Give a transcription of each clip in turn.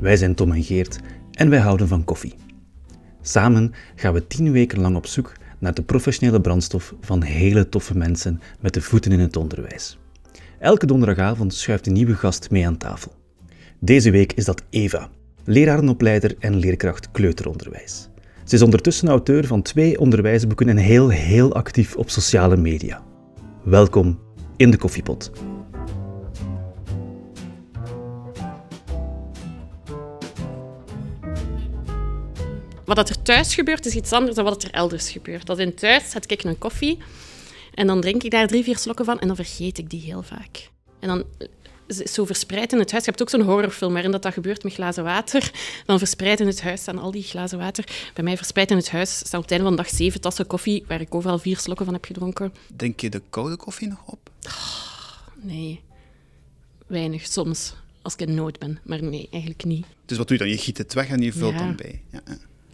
Wij zijn Tom en Geert en wij houden van koffie. Samen gaan we tien weken lang op zoek naar de professionele brandstof van hele toffe mensen met de voeten in het onderwijs. Elke donderdagavond schuift een nieuwe gast mee aan tafel. Deze week is dat Eva, lerarenopleider en leerkracht kleuteronderwijs. Ze is ondertussen auteur van twee onderwijsboeken en heel, heel actief op sociale media. Welkom in de koffiepot. Wat dat er thuis gebeurt, is iets anders dan wat er elders gebeurt. Dat in thuis zet ik een koffie en dan drink ik daar drie, vier slokken van en dan vergeet ik die heel vaak. En dan het zo verspreid in het huis. Je hebt ook zo'n horrorfilm waarin dat, dat gebeurt met glazen water. Dan verspreid in het huis staan al die glazen water. Bij mij verspreid in het huis staan op het einde van de dag zeven tassen koffie, waar ik overal vier slokken van heb gedronken. Drink je de koude koffie nog op? Nee, weinig soms. Als ik in nood ben. Maar nee, eigenlijk niet. Dus wat doe je dan? Je giet het weg en je vult Ja. dan bij. Ja.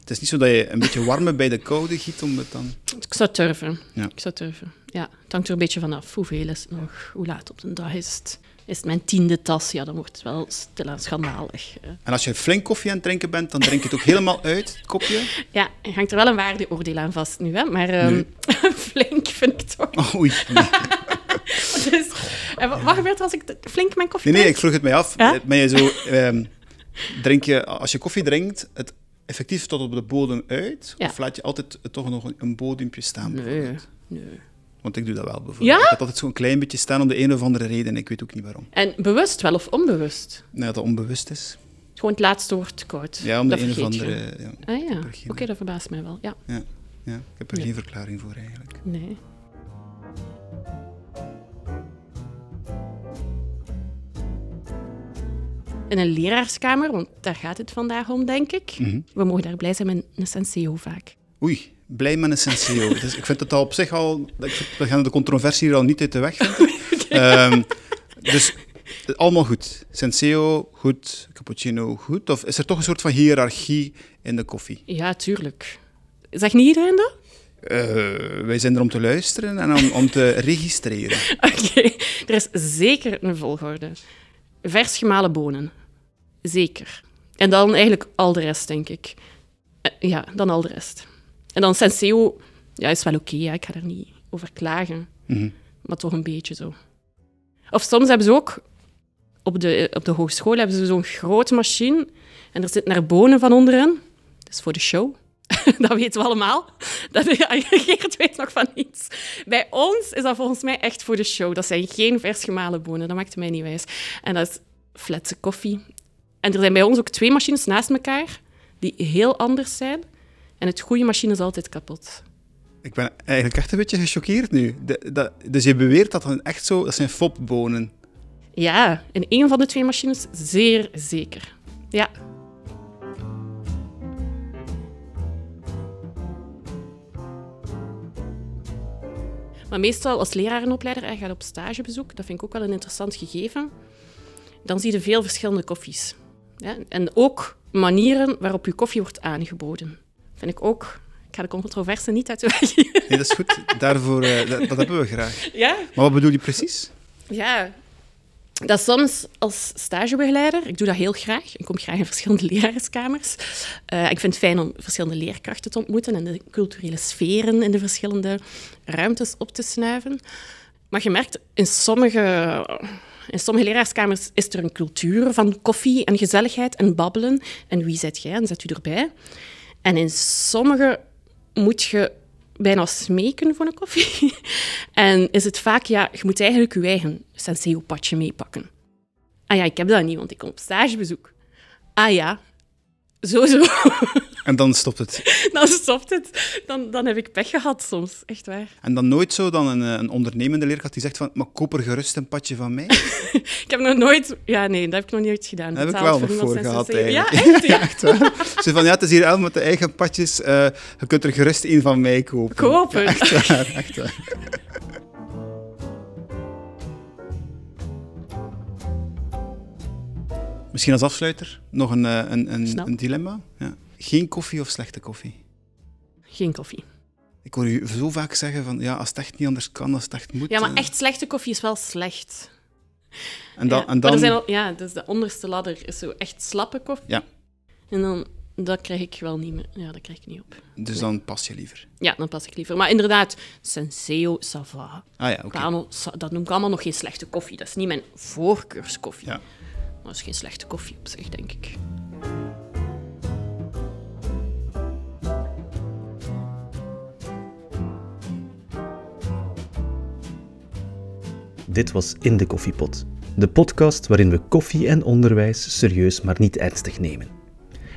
Het is niet zo dat je een beetje warme bij de koude giet om het dan... Ik zou durven. Ja. Ik zou durven. Ja, het hangt er een beetje vanaf. Hoeveel is het nog? Hoe laat op de dag is het? Is het mijn tiende tas? Ja, dan wordt het wel stilaan schandalig. hè. En als je flink koffie aan het drinken bent, dan drink je het ook helemaal uit, het kopje. Ja, hangt er wel een waardeoordeel aan vast nu, hè? maar ehm, flink vind ik toch. Oh, oei. Nee. Dus, en wat, wat gebeurt er als ik flink mijn koffie nee, nee, ik vroeg het mij af. Ja? Ben je zo... ehm, drink je, als je koffie drinkt, het effectief tot op de bodem uit? Ja. Of laat je altijd toch nog een, bodempje staan? Nee, bijvoorbeeld? nee. Want ik doe dat wel bijvoorbeeld. Ja? Ik heb altijd zo'n klein beetje staan om de een of andere reden en ik weet ook niet waarom. En bewust wel of onbewust? Nee, dat dat onbewust is. Gewoon het laatste woord koud. Ja, om de een of andere... Ja, Ah ja, oké, dat verbaast mij wel. Ja, ja, ja, ik heb er geen verklaring voor eigenlijk. nee. In een leraarskamer, want daar gaat het vandaag om, denk ik. Mhm. We mogen daar blij zijn met een senseo vaak. Oei, blij met een senseo. dus ik vind het al op zich al... We gaan de controversie hier al niet uit de weg. Ehm, dus eh, allemaal goed. Senseo, goed. Cappuccino, goed. Of is er toch een soort van hiërarchie in de koffie? Ja, tuurlijk. Zegt niet iedereen dat? Eh, wij zijn er om te luisteren en om, om te registreren. Oké, er is zeker een volgorde. Vers gemalen bonen. Zeker. En dan eigenlijk al de rest, denk ik. Eh, Ja, dan al de rest. En dan Senseo, ja, is wel oké, ja, ik ga er niet over klagen. Mhm. Maar toch een beetje zo. Of soms hebben ze ook, op de, op de hogeschool hebben ze zo'n grote machine en er zitten er bonen van onderin. Dat is voor de show. dat weten we allemaal. Dat, Geert weet nog van niets. Bij ons is dat volgens mij echt voor de show. Dat zijn geen vers gemalen bonen. Dat maakt mij niet wijs. En dat is fletse koffie. En er zijn bij ons ook twee machines naast elkaar die heel anders zijn. En het goede machine is altijd kapot. Ik ben eigenlijk echt een beetje gechoqueerd nu. De- dus je beweert dat dan echt zo... Dat zijn fopbonen. Ja, in één van de twee machines zeer zeker. Ja. Maar meestal als lerarenopleider en gaat op stagebezoek, dat vind ik ook wel een interessant gegeven, dan zie je veel verschillende koffies. Ja? En ook manieren waarop je koffie wordt aangeboden. Vind ik ook... Ik ga de controverse niet uit de weg. Nee, dat is goed. Daarvoor, eh, dat, dat hebben we graag. ja? Maar wat bedoel je precies? Ja, dat soms als stagebegeleider, ik doe dat heel graag. Ik kom graag in verschillende leraarskamers. Eh, ik vind het fijn om verschillende leerkrachten te ontmoeten en de culturele sferen in de verschillende ruimtes op te snuiven. Maar je merkt, in sommige, in sommige leraarskamers is er een cultuur van koffie en gezelligheid en babbelen. En wie zet jij en zet u erbij? En in sommige moet je bijna smeken voor een koffie. en is het vaak, ja, je moet eigenlijk je eigen senseo-padje meepakken. Ah ja, ik heb dat niet, want ik kom op stagebezoek. Ah ja, zo zo. En dan stopt het. dan stopt het. Dan, dan heb ik pech gehad soms, echt waar. En dan nooit zo dan een, eh, een ondernemende leerkracht die zegt van, maar koop er gerust een padje van mij. Ik heb nog nooit... Ja, nee, dat heb ik nog nooit gedaan. Dat heb ik wel nog voor gehad. Ja, echt? Ja. Echt waar. Ze van, ja, het is hier El met de eigen padjes. eh, je kunt er gerust een van mij kopen. Kopen. Ja, echt waar, echt waar. Misschien als afsluiter nog een, eh, een, een, een dilemma. Ja. Geen koffie of slechte koffie? Geen koffie. Ik hoor u zo vaak zeggen van, ja, als het echt niet anders kan, als het echt moet. Ja, maar eh, echt slechte koffie is wel slecht. En dan... ja. En er dan zijn al, ja, dus de onderste ladder is zo echt slappe koffie. Ja. En dan, dat krijg ik wel niet meer. Ja, dat krijg ik niet op. dus dan pas je liever. Ja, dan pas ik liever. Maar inderdaad, Senseo, Sava. Ah ja, oké. Dat noem ik allemaal nog geen slechte koffie. Dat is niet mijn voorkeurskoffie. Ja. Dat is geen slechte koffie op zich, denk ik. Dit was In de Koffiepot, de podcast waarin we koffie en onderwijs serieus maar niet ernstig nemen.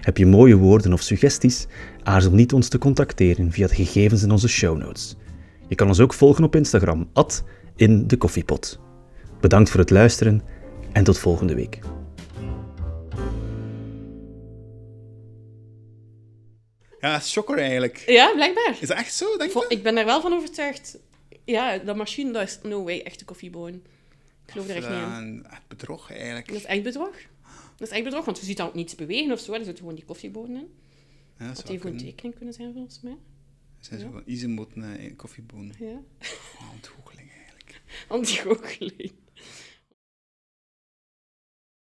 Heb je mooie woorden of suggesties? Aarzel niet ons te contacteren via de gegevens in onze show notes. Je kan ons ook volgen op Instagram, at in de koffiepot. Bedankt voor het luisteren en tot volgende week. Ja, shocker eigenlijk. Ja, blijkbaar. Is dat echt zo, denk je? Ik ben er wel van overtuigd. Ja, dat machine, dat is no way echte koffieboon. Ik geloof er echt niet in. Ja, echt bedrog, eigenlijk. Dat is echt bedrog. Dat is echt bedrog, want je ziet dan ook niets bewegen of zo. Er zit gewoon die koffiebonen in. Ja, dat Dat zou even een tekening kunnen zijn, volgens mij. Er zijn zo van uh, koffiebonen. Ja. Eigenlijk. Anti-goocheling.